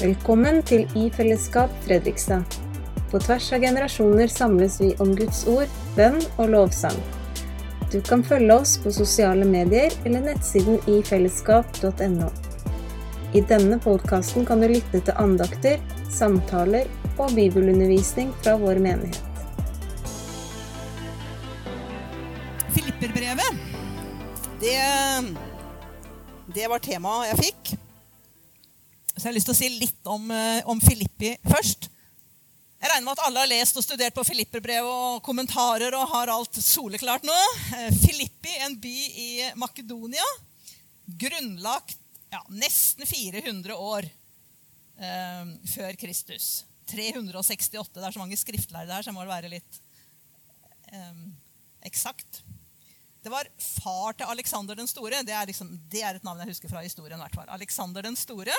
Velkommen til I fellesskap Fredrikstad. På tvers av generasjoner samles vi om Guds ord, bønn og lovsang. Du kan følge oss på sosiale medier eller nettsiden ifellesskap.no. I denne podkasten kan du lytte til andakter, samtaler og bibelundervisning fra vår menighet. Filipperbrevet, det, det var temaet jeg fikk. Så jeg har lyst til å si litt om, eh, om Filippi først. Jeg regner med at alle har lest og studert på Filipperbrevet og kommentarer og har alt soleklart nå. Eh, Filippi, en by i Makedonia, grunnlagt ja, nesten 400 år eh, før Kristus. 368. Det er så mange skriftlærere her, så jeg må være litt eh, eksakt. Det var far til Aleksander den store. Det er, liksom, det er, et navn jeg husker fra historien. hvert fall. Alexander den store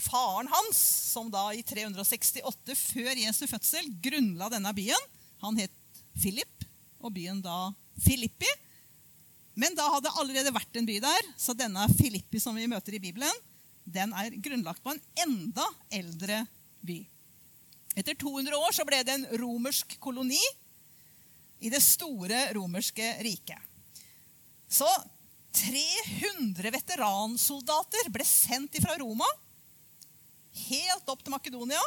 faren hans, som da i 368 før Jesu fødsel grunnla denne byen. Han het Philip, og byen da Filippi. Men da hadde allerede vært en by der, så denne Filippi som vi møter i Bibelen, den er grunnlagt på en enda eldre by. Etter 200 år så ble det en romersk koloni i det store romerske riket. Så 300 veteransoldater ble sendt fra Roma helt opp til Makedonia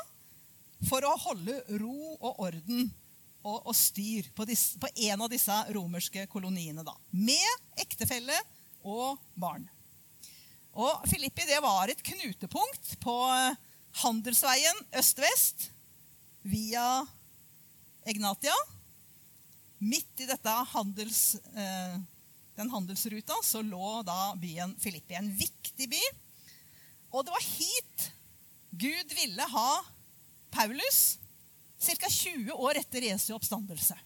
for å holde ro og orden og, og styr på, disse, på, en av disse romerske koloniene. da, Med ektefelle og barn. Og Filippi det var et knutepunkt på handelsveien øst-vest via Egnatia. Midt i handels, eh, den handelsruta så lå da byen Filippi. En viktig by. Og det var hit Gud ville ha Paulus ca. 20 år etter Jesu oppstandelse.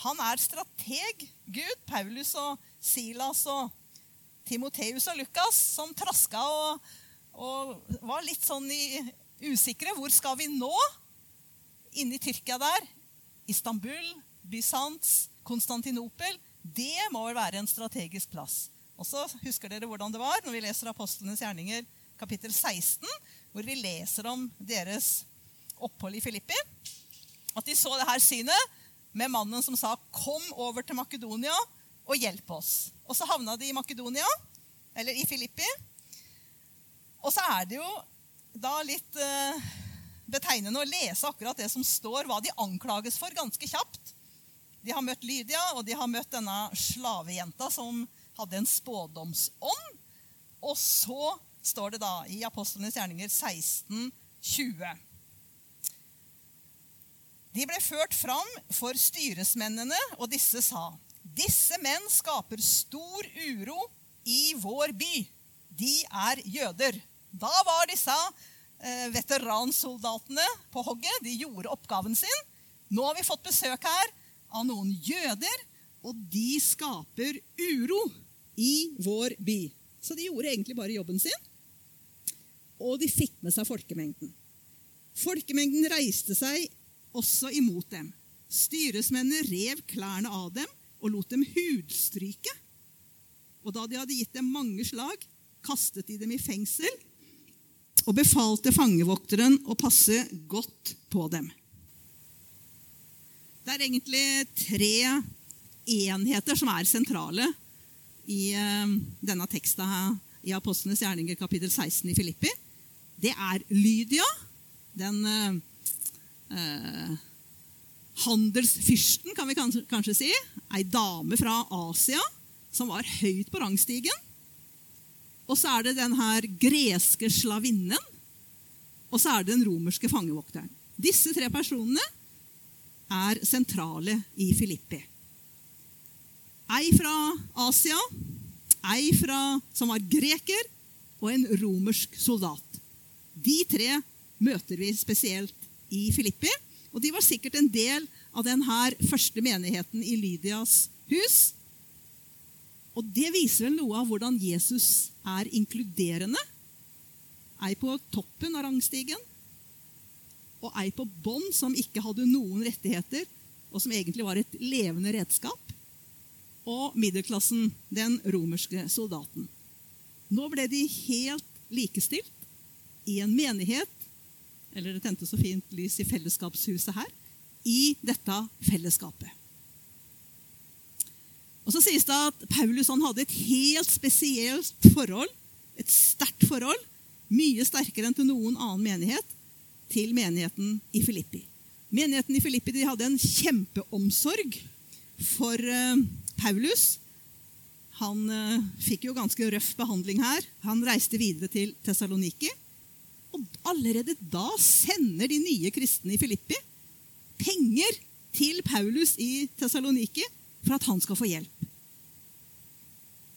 Han er strateg, Gud. Paulus og Silas og Timoteus og Lukas som traska og, og var litt sånn i, usikre. Hvor skal vi nå? Inne i Tyrkia der. Istanbul, Bysants, Konstantinopel. Det må vel være en strategisk plass. Og så husker dere hvordan det var når vi leser apostlenes gjerninger kapittel 16, hvor vi leser om deres opphold i Filippi. At de så det her synet med mannen som sa 'Kom over til Makedonia og hjelp oss'. Og så havna de i Makedonia, eller i Filippi. Og så er det jo da litt eh, betegnende å lese akkurat det som står, hva de anklages for, ganske kjapt. De har møtt Lydia, og de har møtt denne slavejenta som hadde en spådomsånd. Og så står det da i Apostlenes gjerninger 16, 20. De ble ført fram for styresmennene, og disse sa:" Disse menn skaper stor uro i vår by. De er jøder. Da var disse eh, veteransoldatene på hogget. De gjorde oppgaven sin. Nå har vi fått besøk her av noen jøder, og de skaper uro i vår by. Så de gjorde egentlig bare jobben sin og de fikk med seg folkemengden. Folkemengden reiste seg også imot dem. Styresmennene rev klærne av dem og lot dem hudstryke. Og da de hadde gitt dem mange slag, kastet de dem i fengsel og befalte fangevokteren å passe godt på dem. Det er egentlig tre enheter som er sentrale i eh, denne teksten i Apostlenes gjerninger kapittel 16 i Filippi det er Lydia, den eh, handelsfyrsten, kan vi kanskje, kanskje si. Ei dame fra Asia som var høyt på rangstigen. Og så er det den her greske slavinnen. Og så er det den romerske fangevokteren. Disse tre personene er sentrale i Filippi. Ei fra Asia, ei fra, som var greker, og en romersk soldat. De tre møter vi spesielt i Filippi. Og de var sikkert en del av denne første menigheten i Lydias hus. Og det viser vel noe av hvordan Jesus er inkluderende. Ei på toppen av rangstigen, og ei på bånn som ikke hadde noen rettigheter, og som egentlig var et levende redskap. Og middelklassen, den romerske soldaten. Nå ble de helt likestilt en menighet, eller det tente så fint lys i fellesskapshuset her, i dette fellesskapet. Og så sies det at Paulus hadde et helt spesielt forhold, et sterkt forhold, mye sterkere enn til noen annen menighet, til menigheten i Filippi. Menigheten i Filippi de hadde en kjempeomsorg for uh, Paulus. Han uh, fikk jo ganske røff behandling her. Han reiste videre til Tessaloniki. Og allerede da sender de nye kristne i Filippi penger til Paulus i Tessaloniki for at han skal få hjelp.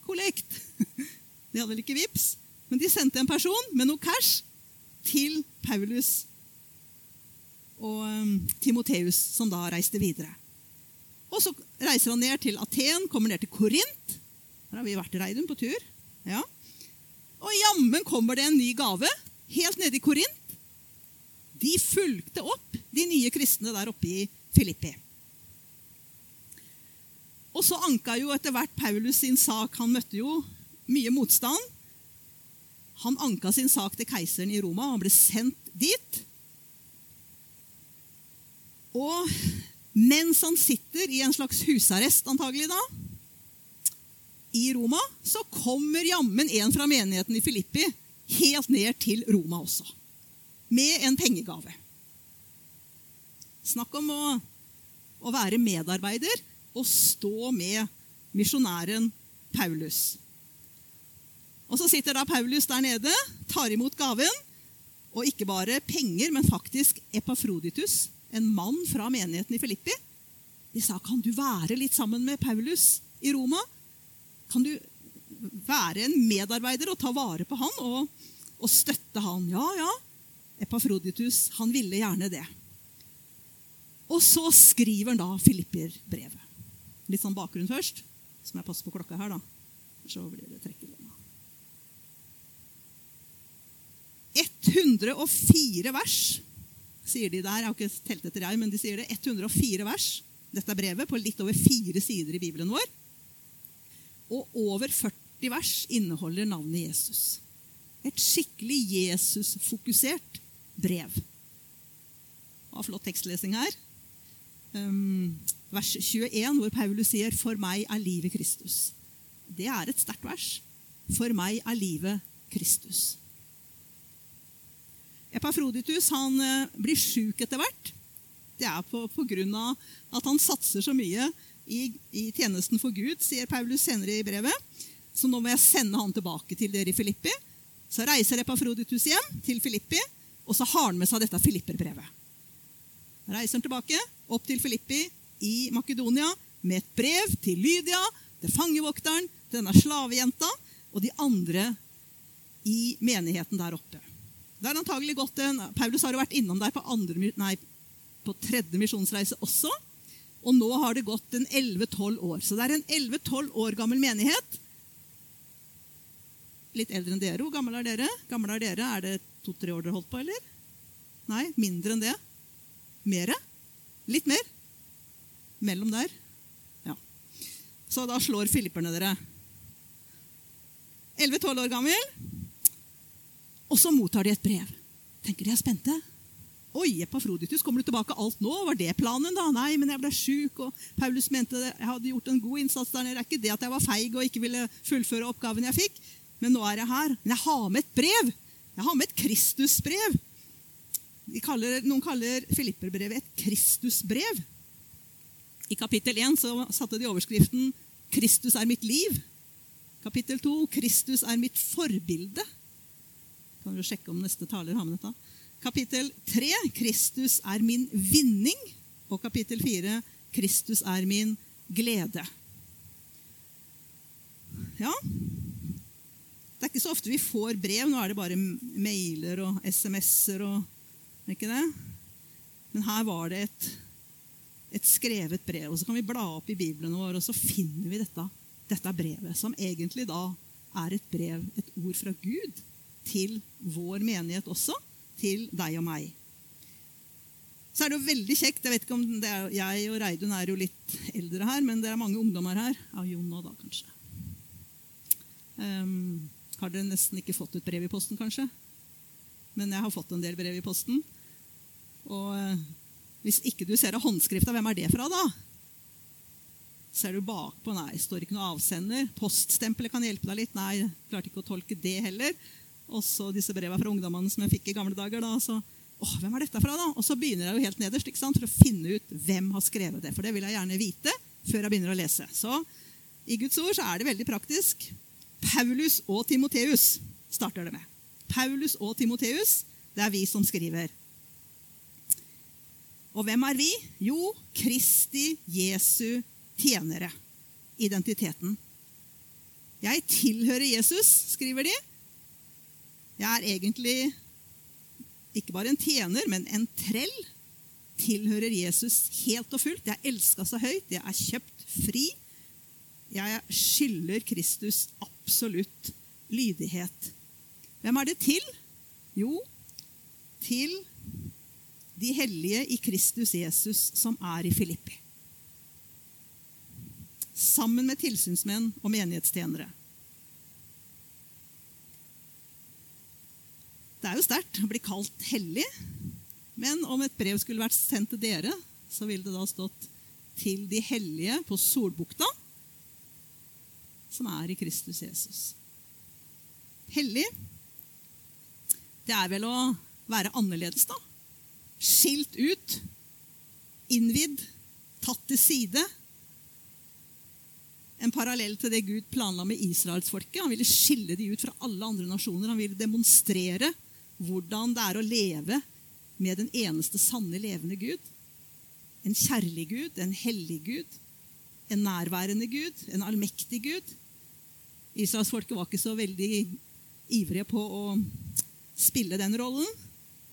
Kollekt. De hadde vel ikke VIPS, men de sendte en person med noe cash til Paulus og um, Timoteus, som da reiste videre. Og Så reiser han ned til Aten, kommer ned til Korint. Her har vi vært i Reidun på tur. Ja. Og jammen kommer det en ny gave helt nede i Korint. De fulgte opp de nye kristne der oppe i Filippi. Og så anka jo etter hvert Paulus sin sak. Han møtte jo mye motstand. Han anka sin sak til keiseren i Roma. Han ble sendt dit. Og mens han sitter i en slags husarrest, antagelig da, i Roma, så kommer jammen en fra menigheten i Filippi helt ned til Roma også. Med en pengegave. Snakk om å, å være medarbeider og stå med misjonæren Paulus. Og Så sitter da Paulus der nede, tar imot gaven. Og ikke bare penger, men faktisk Epafroditus, en mann fra menigheten i Filippi. De sa, 'Kan du være litt sammen med Paulus i Roma?' 'Kan du være en medarbeider og ta vare på han og, og støtte han?' Ja, ja. Epafroditus, han ville gjerne det. Og så skriver han da Filipper-brevet. Litt sånn bakgrunn først, så må jeg passe på klokka her, da. Så blir det trekkelemma. 104 vers sier de der. Jeg har ikke telt etter, jeg, men de sier det. 104 vers. Dette er brevet på litt over fire sider i Bibelen vår. Og over 40 vers inneholder navnet Jesus. Et skikkelig Jesus-fokusert brev. Var flott tekstlesing her. Um, vers 21, hvor Paulus sier 'For meg er livet Kristus'. Det er et sterkt vers. For meg er livet Kristus. Epafroditus han eh, blir sjuk etter hvert. Det er på, på, grunn av at han satser så mye i, i, tjenesten for Gud, sier Paulus senere i brevet. Så nå må jeg sende han tilbake til dere i Filippi. Så reiser Epafroditus hjem til Filippi, og så har han med seg dette Filipperbrevet. Reiser han tilbake, opp til Filippi i Makedonia med et brev til Lydia, til fangevokteren, til denne slavejenta og de andre i menigheten der oppe. Det er antagelig gått en, Paulus har jo vært innom der på, andre, nei, på tredje misjonsreise også. Og nå har det gått en 11-12 år. Så det er en 11-12 år gammel menighet. Litt eldre enn dere. Hvor gammel er dere? Gammel er dere? Er det to-tre år dere holdt på, eller? Nei, mindre enn det. Mere? Litt mer? Mellom der. Ja. Så da slår filipperne dere. 11-12 år gammel. Og så mottar de et brev. Tenker de er spente. Oi, Epafroditus, kommer du tilbake alt nå? Var det planen? da? Nei, men jeg ble sjuk, og Paulus mente jeg hadde gjort en god innsats der nede. Det er ikke det at jeg var feig og ikke ville fullføre oppgaven jeg fikk, men nå er jeg her. Men jeg har med et brev. Jeg har med et Kristusbrev. Kaller, noen kaller Filipperbrevet et Kristusbrev. I kapittel 1 så satte de overskriften 'Kristus er mitt liv'. Kapittel 2 'Kristus er mitt forbilde'. Kan du sjekke om neste taler har med dette. Kapittel 3 'Kristus er min vinning'. Og kapittel 4 'Kristus er min glede'. Ja, det er ikke så ofte vi får brev. Nå er det bare mailer og SMS-er og ikke det? Men her var det et, et skrevet brev. Og så kan vi bla opp i Bibelen vår, og så finner vi dette, dette brevet, som egentlig da er et brev, et ord fra Gud, til vår menighet også. Til deg og meg. Så er det jo veldig kjekt. Jeg vet ikke om det er, jeg og Reidun er jo litt eldre her, men det er mange ungdommer her. Ja, Jon og da, kanskje. Um, har dere nesten ikke fått et brev i posten, kanskje? men jeg har fått en del brev i posten. Og eh, hvis ikke du ser av håndskrifta, hvem er det fra, da? Ser du bakpå? Nei, står ikke noe avsender. Poststempelet kan hjelpe deg litt. Nei, klarte ikke å tolke det heller. Og så disse breva fra ungdommene som jeg fikk i gamle dager. da, så, åh, hvem er dette fra da? Og så begynner jeg jo helt nederst ikke sant, for å finne ut hvem har skrevet det. For det vil jeg gjerne vite før jeg begynner å lese. Så i Guds ord så er det veldig praktisk. Paulus og Timoteus starter det med. Paulus og Timoteus, det er vi som skriver. Og hvem er vi? Jo, Kristi Jesu tjenere. Identiteten. Jeg tilhører Jesus, skriver de. Jeg er egentlig ikke bare en tjener, men en trell. Tilhører Jesus helt og fullt. Jeg er elska så høyt. Jeg er kjøpt fri. Jeg skylder Kristus absolutt lydighet. Hvem er det til? Jo, til de hellige i Kristus Jesus som er i Filippi. Sammen med tilsynsmenn og menighetstjenere. Det er jo sterkt å bli kalt hellig. Men om et brev skulle vært sendt til dere, så ville det da stått 'til de hellige på Solbukta', som er i Kristus Jesus. Hellig, det er vel å være annerledes, da. Skilt ut, innvidd, tatt til side. En parallell til det Gud planla med israelsfolket. Han ville skille de ut fra alle andre nasjoner. Han ville demonstrere hvordan det er å leve med den eneste sanne, levende Gud. En kjærlig Gud, en hellig Gud, en nærværende Gud, en allmektig Gud. Israelsfolket var ikke så veldig ivrige på å spille den rollen.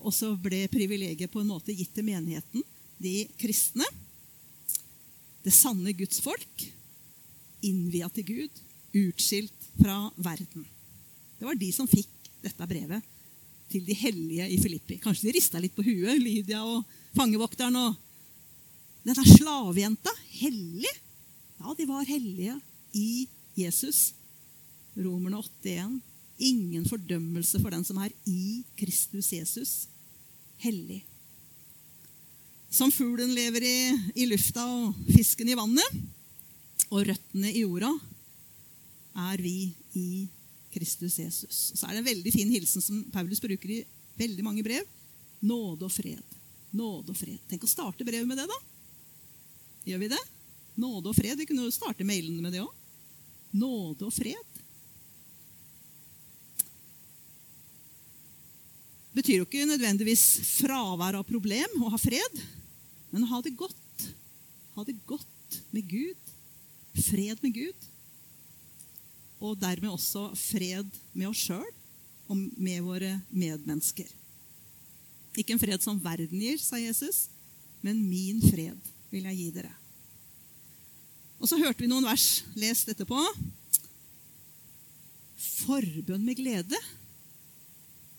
Og så ble privilegiet på en måte gitt til menigheten, de kristne. Det sanne Guds folk, innvia til Gud, utskilt fra verden. Det var de som fikk dette brevet til de hellige i Filippi. Kanskje de rista litt på huet, Lydia og fangevokteren. og Denne slavejenta, hellig. Ja, de var hellige i Jesus. Romerne 8,1. Ingen fordømmelse for den som er i Kristus Jesus. Hellig. Som fuglen lever i, i lufta og fisken i vannet, og røttene i jorda, er vi i Kristus Jesus. Så er det en veldig fin hilsen som Paulus bruker i veldig mange brev. Nåde og fred. Nåde og fred. Tenk å starte brevet med det, da. Gjør vi det? Nåde og fred. Vi kunne jo starte mailene med det òg. Nåde og fred. Betyr jo ikke nødvendigvis fravær av problem å ha fred, men ha det godt. Ha det godt med Gud. Fred med Gud. Og dermed også fred med oss sjøl og med våre medmennesker. Ikke en fred som verden gir, sa Jesus, men min fred vil jeg gi dere. Og så hørte vi noen vers lest etterpå. Forbønn med glede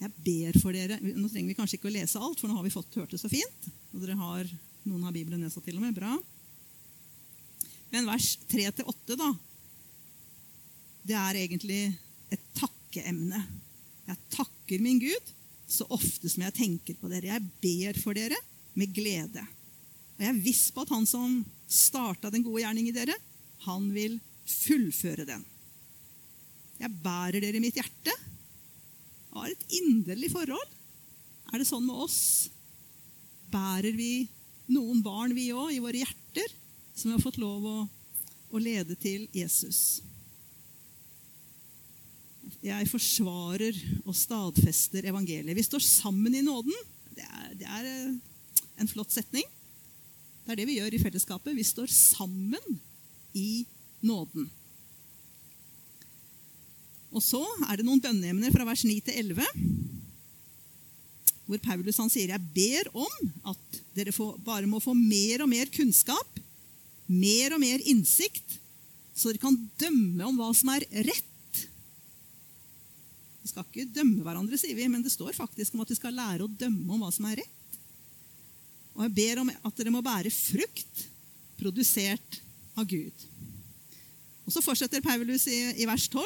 jeg ber for dere Nå trenger vi kanskje ikke å lese alt, for nå har vi fått hørt det så fint. Og dere har, Noen har Bibelen nedsatt til og med. Bra. Men vers 3-8, da, det er egentlig et takkeemne. Jeg takker min Gud så ofte som jeg tenker på dere. Jeg ber for dere med glede. Og jeg er viss på at han som starta den gode gjerning i dere, han vil fullføre den. Jeg bærer dere i mitt hjerte har et inderlig forhold. Er det sånn med oss? Bærer vi noen barn, vi òg, i våre hjerter, som vi har fått lov å, å lede til Jesus? Jeg forsvarer og stadfester evangeliet. Vi står sammen i nåden. Det er, det er eh, en flott setning. Det er det vi gjør i fellesskapet. Vi står sammen i nåden. Og så er det noen bønneemner fra vers 9 til 11, hvor Paulus han sier jeg ber om at dere får, bare må få mer og mer kunnskap, mer og mer innsikt, så dere kan dømme om hva som er rett. Vi skal ikke dømme hverandre, sier vi, men det står faktisk om at vi skal lære å dømme om hva som er rett. Og jeg ber om at dere må bære frukt produsert av Gud. Og Så fortsetter Paulus i, i vers 12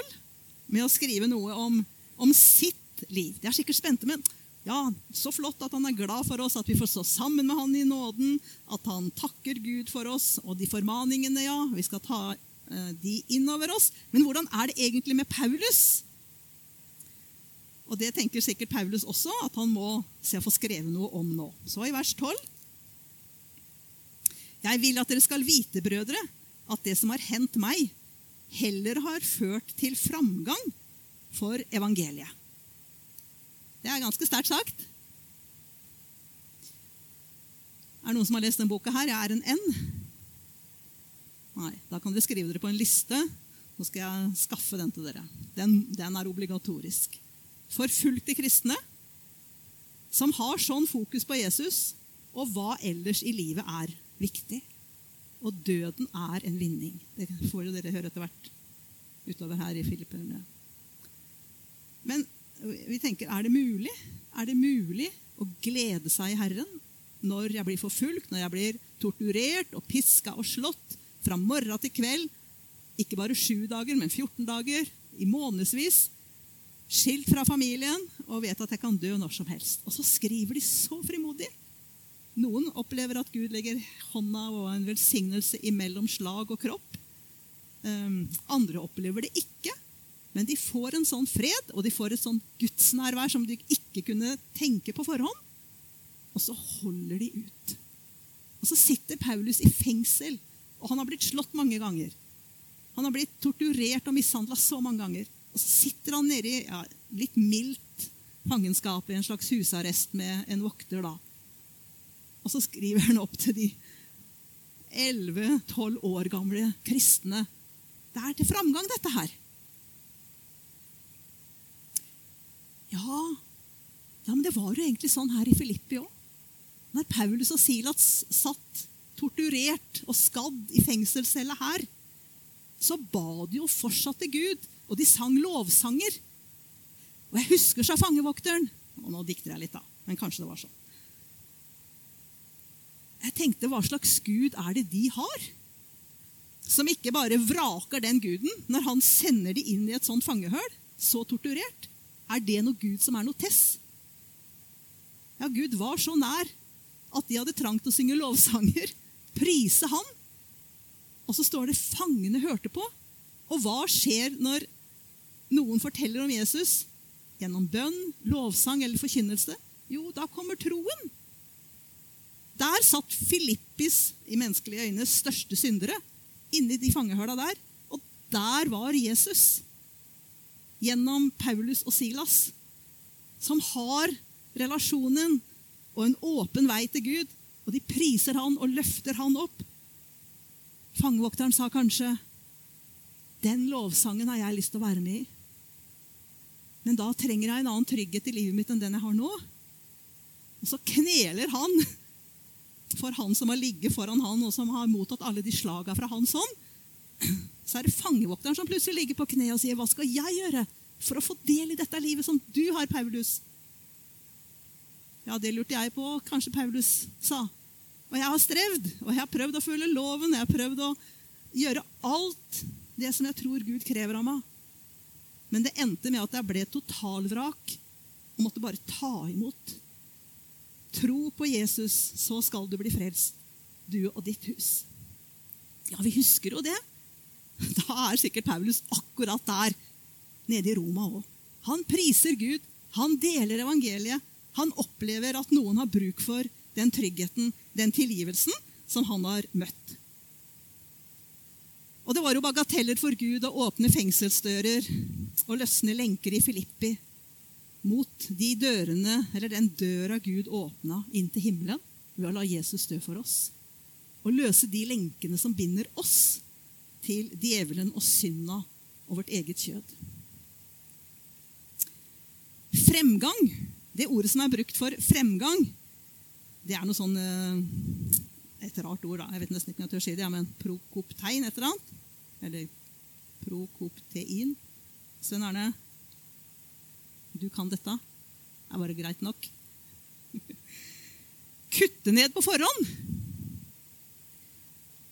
med å skrive noe om, om sitt liv. De er sikkert spente, men Ja, Så flott at han er glad for oss, at vi får stå sammen med han i nåden. At han takker Gud for oss. Og de formaningene, ja. Vi skal ta uh, de innover oss. Men hvordan er det egentlig med Paulus? Og det tenker sikkert Paulus også, at han må se å få skrevet noe om nå. Så i vers 12. Jeg vil at dere skal vite, brødre, at det som har hendt meg, heller har ført til framgang for evangeliet. Det er ganske sterkt sagt. Er det noen som har lest denne boka her? Jeg er en N. Nei, Da kan dere skrive dere på en liste. Så skal jeg skaffe den til dere. Den, den er obligatorisk. Forfulgte kristne som har sånn fokus på Jesus og hva ellers i livet er viktig. Og døden er en vinning. Det får jo dere høre etter hvert utover her i Filipperne. Men vi tenker er det mulig? Er det mulig å glede seg i Herren når jeg blir forfulgt, når jeg blir torturert og piska og slått fra morgen til kveld? Ikke bare sju dager, men 14 dager, i månedsvis. Skilt fra familien og vet at jeg kan dø når som helst. Og så skriver de så frimodig. Noen opplever at Gud legger hånda og en velsignelse imellom slag og kropp. Um, andre opplever det ikke. Men de får en sånn fred, og de får et sånn gudsnærvær som de ikke kunne tenke på forhånd. Og så holder de ut. Og så sitter Paulus i fengsel, og han har blitt slått mange ganger. Han har blitt torturert og mishandla så mange ganger. Og så sitter han nede i ja, litt mildt fangenskap i en slags husarrest med en vokter. da. Og så skriver han opp til de 11-12 år gamle kristne. Det er til framgang, dette her. Ja, ja, men det var jo egentlig sånn her i Filippi òg. Når Paulus og Silas satt torturert og skadd i fengselscella her, så ba de jo fortsatt til Gud, og de sang lovsanger. Og jeg husker, sa fangevokteren Og nå dikter jeg litt, da, men kanskje det var sånn. Jeg tenkte, hva slags gud er det de har? Som ikke bare vraker den guden når han sender de inn i et sånt fangehøl, så torturert. Er det noe Gud som er noe tess? Ja, Gud var så nær at de hadde trangt å synge lovsanger, prise Han. Og så står det 'fangene hørte på'. Og hva skjer når noen forteller om Jesus? Gjennom bønn, lovsang eller forkynnelse? Jo, da kommer troen. Der satt Filippis, i menneskelige øyne, største syndere inni de fangehøla der. Og der var Jesus gjennom Paulus og Silas, som har relasjonen og en åpen vei til Gud. Og de priser han og løfter han opp. Fangevokteren sa kanskje, 'Den lovsangen har jeg lyst til å være med i.' Men da trenger jeg en annen trygghet i livet mitt enn den jeg har nå. Og så kneler han for han som har ligget foran han, og som har mottatt alle de slaga fra hans hånd. så er det fangevokteren som plutselig ligger på kne og sier, 'Hva skal jeg gjøre for å få del i dette livet som du har, Paulus?' Ja, det lurte jeg på. Kanskje Paulus sa. Og jeg har strevd, og jeg har prøvd å følge loven, jeg har prøvd å gjøre alt det som jeg tror Gud krever av meg. Men det endte med at jeg ble totalvrak og måtte bare ta imot. Tro på Jesus, så skal du bli frelst, du og ditt hus. Ja, vi husker jo det. Da er sikkert Paulus akkurat der nede i Roma òg. Han priser Gud, han deler evangeliet. Han opplever at noen har bruk for den tryggheten, den tilgivelsen, som han har møtt. Og Det var jo bagateller for Gud å åpne fengselsdører og løsne lenker i Filippi mot de dørene, eller den døra Gud åpna inn til himmelen ved å la Jesus dø for oss. Og løse de lenkene som binder oss til djevelen og synda og vårt eget kjød. Fremgang, det ordet som er brukt for fremgang, det er noe sånn eh, Et rart ord, da. Jeg vet nesten ikke om jeg tør si det. Men prokoptein, et eller annet. Eller prokoptein. Svein Arne, du kan dette. Det er bare greit nok. Kutte ned på forhånd.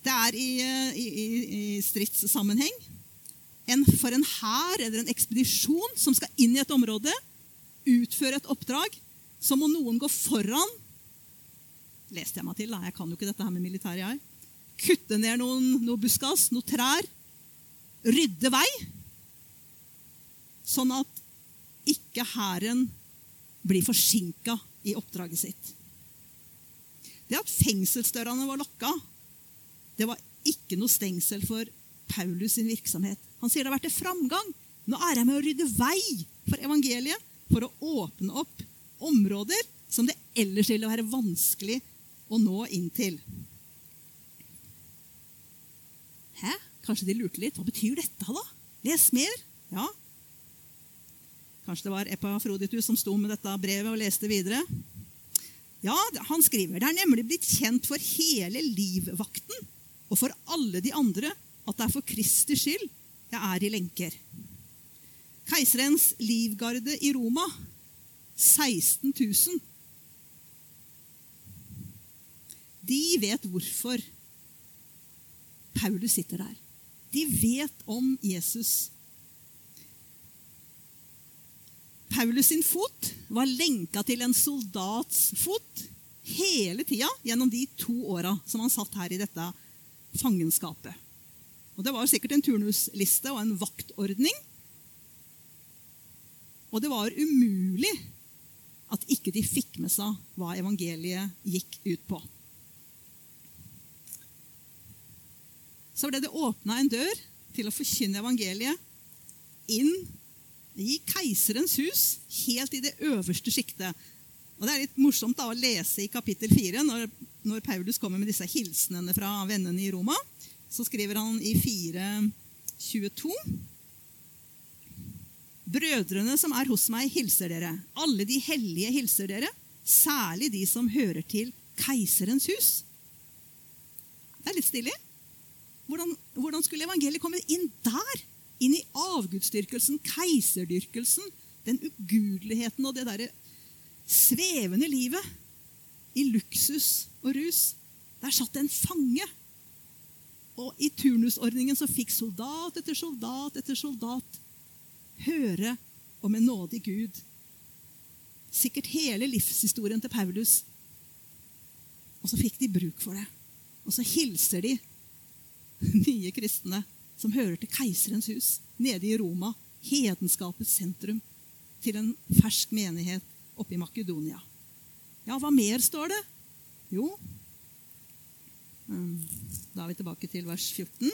Det er i, eh, i, i stridssammenheng. En, for en hær eller en ekspedisjon som skal inn i et område, utføre et oppdrag, så må noen gå foran. Leste jeg meg til, da. Jeg kan jo ikke dette her med militære jeg. Kutte ned noen, noe buskas, noen trær. Rydde vei. Sånn at ikke hæren blir forsinka i oppdraget sitt. Det at fengselsdørene var lokka, det var ikke noe stengsel for Paulus sin virksomhet. Han sier det har vært en framgang. Nå er jeg med å rydde vei for evangeliet, for å åpne opp områder som det ellers ville være vanskelig å nå inn til. Hæ? Kanskje de lurte litt. Hva betyr dette, da? Les mer. Ja. Kanskje det var Epafroditus som sto med dette brevet og leste videre. Ja, Han skriver det er nemlig blitt kjent for hele livvakten og for alle de andre at det er for Kristi skyld jeg er i lenker. Keiserens livgarde i Roma 16 000. De vet hvorfor Paulus sitter der. De vet om Jesus. Paulus sin fot var lenka til en soldats fot hele tida gjennom de to åra som han satt her i dette fangenskapet. Og Det var sikkert en turnusliste og en vaktordning. Og det var umulig at ikke de fikk med seg hva evangeliet gikk ut på. Så ble det åpna en dør til å forkynne evangeliet inn i keiserens hus, helt i det øverste sjiktet. Og Det er litt morsomt da, å lese i kapittel 4, når, når Paulus kommer med disse hilsenene fra vennene i Roma. Så skriver han i 4.22.: Brødrene som er hos meg, hilser dere. Alle de hellige hilser dere, særlig de som hører til keiserens hus. Det er litt stilig. Hvordan, hvordan skulle evangeliet komme inn der? Inn i avgudsdyrkelsen, keiserdyrkelsen, den ugudeligheten og det derre svevende livet i luksus og rus. Der satt en fange. Og i turnusordningen så fikk soldat etter soldat etter soldat høre om en nådig Gud. Sikkert hele livshistorien til Paulus. Og så fikk de bruk for det. Og så hilser de nye kristne som hører til keiserens hus, nede i Roma, hedenskapets sentrum, til en fersk menighet oppe i Makedonia. Ja, hva mer står det? Jo mm, Da er vi tilbake til vers 14.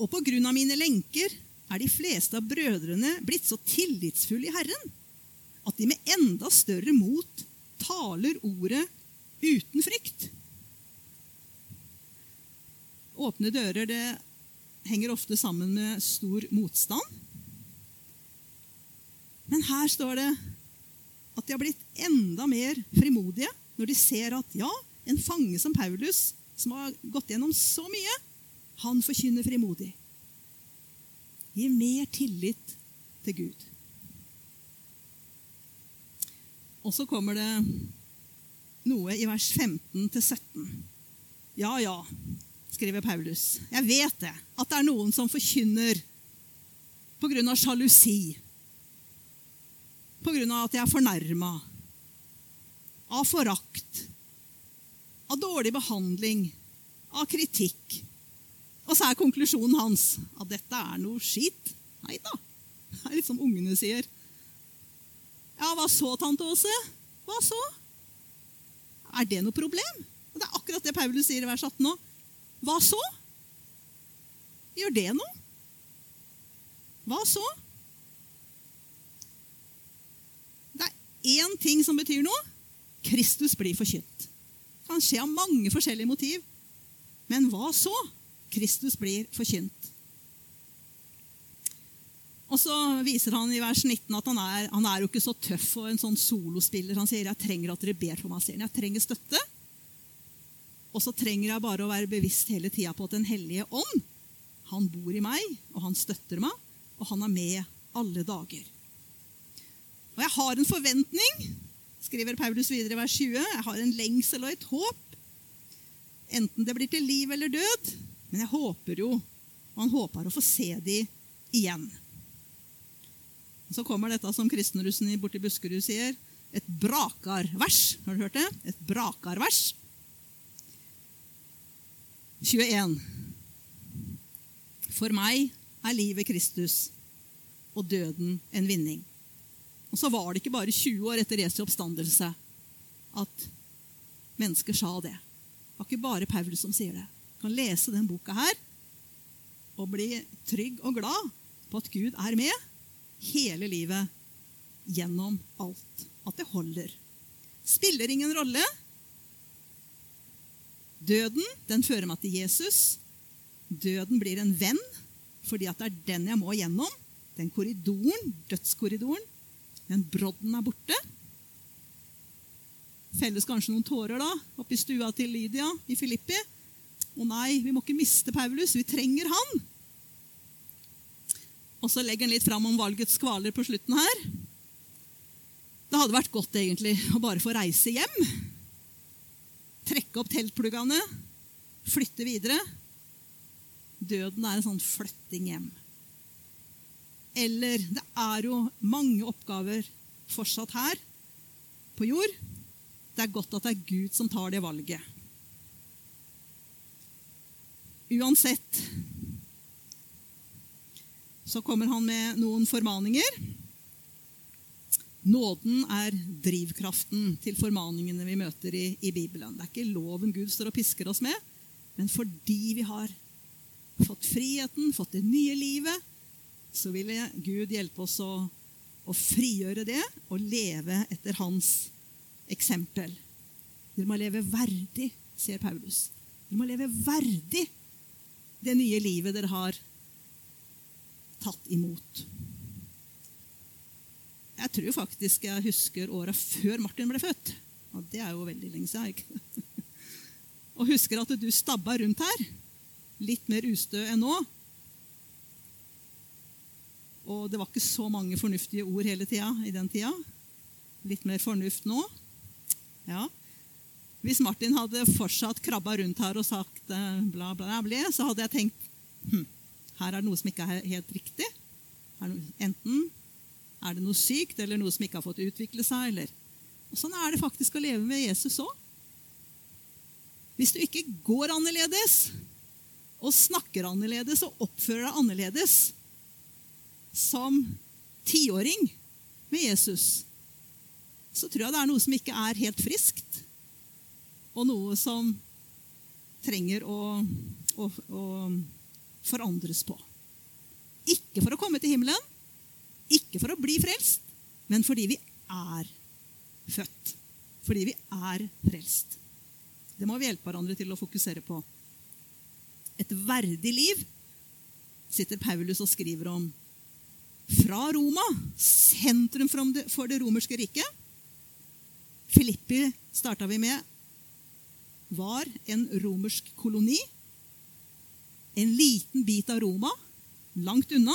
Og på grunn av mine lenker er de fleste av brødrene blitt så tillitsfulle i Herren at de med enda større mot taler ordet uten frykt. Åpne dører det henger ofte sammen med stor motstand. Men her står det at de har blitt enda mer frimodige når de ser at ja, en fange som Paulus, som har gått gjennom så mye, han forkynner frimodig. Gi mer tillit til Gud. Og så kommer det noe i vers 15-17. Ja, ja, skriver Paulus. Jeg vet det, at det er noen som forkynner pga. sjalusi. Pga. at jeg er fornærma. Av forakt. Av dårlig behandling. Av kritikk. Og så er konklusjonen hans at dette er noe skitt. Nei da. Det er litt som ungene sier. Ja, hva så, tante Åse? Hva så? Er det noe problem? Det er akkurat det Paulus sier i vers 18 nå. Hva så? Gjør det noe? Hva så? Det er én ting som betyr noe. Kristus blir forkynt. Det kan skje av mange forskjellige motiv. Men hva så? Kristus blir forkynt. Og så viser han i vers 19 at han er, han er jo ikke så tøff og en sånn solospiller. Han sier jeg trenger at dere ber for meg. Jeg trenger støtte. Og så trenger jeg bare å være bevisst hele tida på at Den hellige ånd han bor i meg, og han støtter meg, og han er med alle dager. Og jeg har en forventning, skriver Paulus videre i vers 20. Jeg har en lengsel og et håp. Enten det blir til liv eller død. Men jeg håper jo, og han håper å få se de igjen. Så kommer dette som kristenrussen borti Buskerud sier, et brakarvers. Har du hørt det? Et brakarvers. 21. For meg er livet Kristus og døden en vinning. Og så var det ikke bare 20 år etter Jesu oppstandelse at mennesker sa det. Det var ikke bare Paulus som sier det. Du kan lese den boka her og bli trygg og glad på at Gud er med hele livet gjennom alt. At det holder. Spiller ingen rolle. Døden den fører meg til Jesus. Døden blir en venn fordi at det er den jeg må gjennom. Den korridoren, dødskorridoren. Men brodden er borte. Felles kanskje noen tårer da, oppi stua til Lydia i Filippi. Å nei, vi må ikke miste Paulus. Vi trenger han. Og så legger han litt fram om valgets kvaler på slutten her. Det hadde vært godt egentlig å bare få reise hjem. Trekke opp teltpluggene, flytte videre. Døden er en sånn flytting hjem. Eller det er jo mange oppgaver fortsatt her på jord. Det er godt at det er Gud som tar det valget. Uansett så kommer han med noen formaninger. Nåden er drivkraften til formaningene vi møter i, i, Bibelen. Det er ikke loven Gud står og pisker oss med, men fordi vi har fått friheten, fått det nye livet, så ville Gud hjelpe oss å, å frigjøre det og leve etter hans eksempel. Dere må leve verdig, sier Paulus. Dere må leve verdig det nye livet dere har tatt imot. Jeg tror faktisk jeg husker åra før Martin ble født. Og det er jo veldig lenge siden. ikke? Og husker at du stabba rundt her. Litt mer ustø enn nå. Og det var ikke så mange fornuftige ord hele tida i den tida. Litt mer fornuft nå. Ja. Hvis Martin hadde fortsatt krabba rundt her og sagt eh, bla, bla, bla, så hadde jeg tenkt hm, her er det noe som ikke er helt riktig. Enten er det noe sykt eller noe som ikke har fått utvikle seg. Eller. Og sånn er det faktisk å leve med Jesus òg. Hvis du ikke går annerledes og snakker annerledes og oppfører deg annerledes som tiåring med Jesus, så tror jeg det er noe som ikke er helt friskt, og noe som trenger å, å, å forandres på. Ikke for å komme til himmelen, ikke for å bli frelst, men fordi vi er født. Fordi vi er frelst. Det må vi hjelpe hverandre til å fokusere på. Et verdig liv sitter Paulus og skriver om. Fra Roma, sentrum for det romerske riket. Filippi starta vi med var en romersk koloni en liten bit av Roma, langt unna.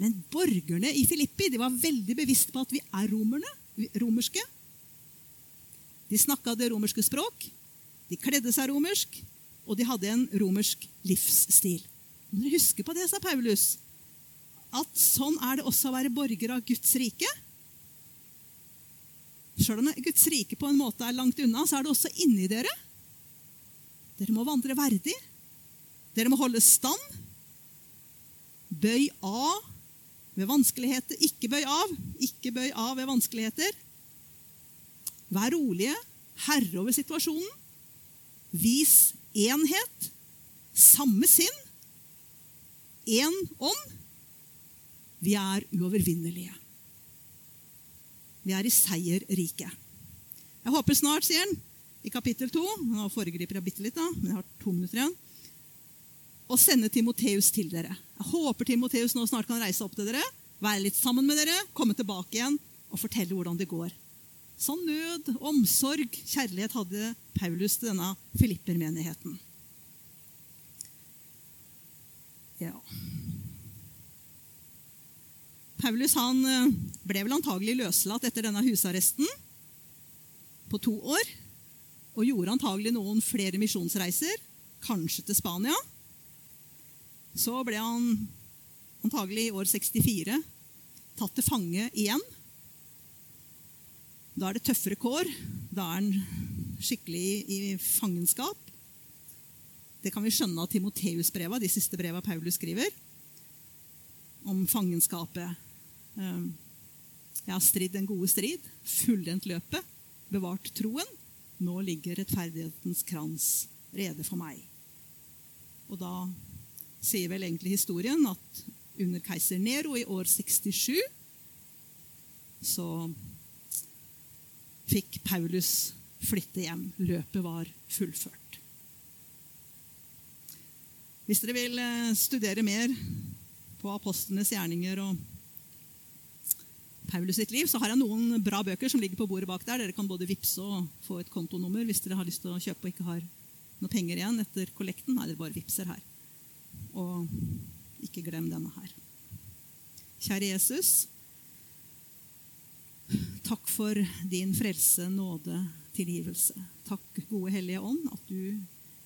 Men borgerne i Filippi de var veldig bevisst på at vi er romerne, romerske. De snakka det romerske språk, de kledde seg romersk, og de hadde en romersk livsstil. Må dere huske på det, sa Paulus, at sånn er det også å være borger av Guds rike. Sjøl om Guds rike på en måte er langt unna, så er det også inni dere. Dere må vandre verdig. Dere må holde stand. Bøy av ved vanskeligheter. Ikke bøy av. Ikke bøy av ved vanskeligheter. Vær rolige, herre over situasjonen. Vis enhet, samme sinn, én ånd. Vi er uovervinnelige. Vi er i seierriket. Jeg håper snart, sier han i kapittel to Nå foregriper jeg bitte litt, da, men jeg har to minutter igjen Å sende Timoteus til dere. Jeg håper Timoteus nå snart kan reise opp til dere, være litt sammen med dere, komme tilbake igjen og fortelle hvordan det går. Sånn nød, omsorg, kjærlighet hadde Paulus til denne filippermenigheten. Ja. Paulus han eh, ble vel antagelig løslatt etter denne husarresten på to år. Og gjorde antagelig noen flere misjonsreiser, kanskje til Spania. Så ble han antagelig i år 64 tatt til fange igjen. Da er det tøffere kår. Da er han skikkelig i, fangenskap. Det kan vi skjønne av Timoteus-breva, de siste breva Paulus skriver, om fangenskapet. Ehm, jeg har stridd den gode strid, fullendt løpet, bevart troen. Nå ligger rettferdighetens krans rede for meg. Og da sier vel egentlig historien at under keiser Nero i år 67 så fikk Paulus flytte hjem. Løpet var fullført. Hvis dere vil eh, studere mer på apostlenes gjerninger og Paulus sitt liv, så har jeg noen bra bøker som ligger på bordet bak der. Dere kan både vippse og få et kontonummer hvis dere har lyst til å kjøpe og ikke har noe penger igjen etter kollekten. Nei, dere bare vippser her. Og ikke glem denne her. Kjære Jesus. Takk for din frelse, nåde, tilgivelse. Takk, gode Hellige Ånd, at du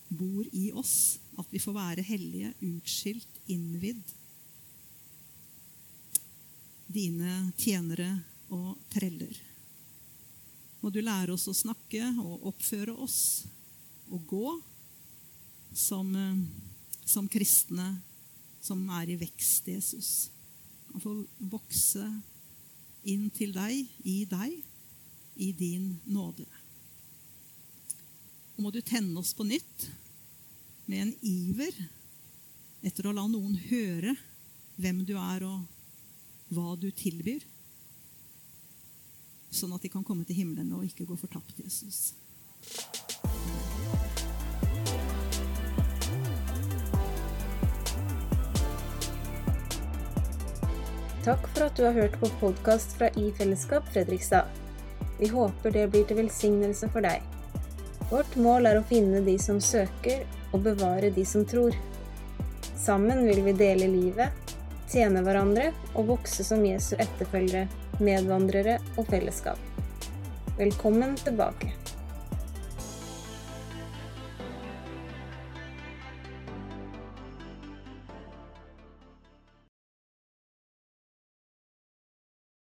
bor i oss. At vi får være hellige, utskilt, innvidd. Dine tjenere og treller. Må du lære oss å snakke og oppføre oss og gå som, som kristne som er i vekst, Jesus. Og få vokse inn til deg, i deg, i din nåde. Og må du tenne oss på nytt med en iver etter å la noen høre hvem du er, og hva du tilbyr, sånn at de kan komme til himmelen og ikke gå fortapt, Jesus. Takk for at du har hørt på podkast fra I Fellesskap Fredrikstad. Vi håper det blir til velsignelse for deg. Vårt mål er å finne de som søker, og bevare de som tror. Sammen vil vi dele livet, tjene hverandre og vokse som Jesu etterfølgere, medvandrere og fellesskap. Velkommen tilbake.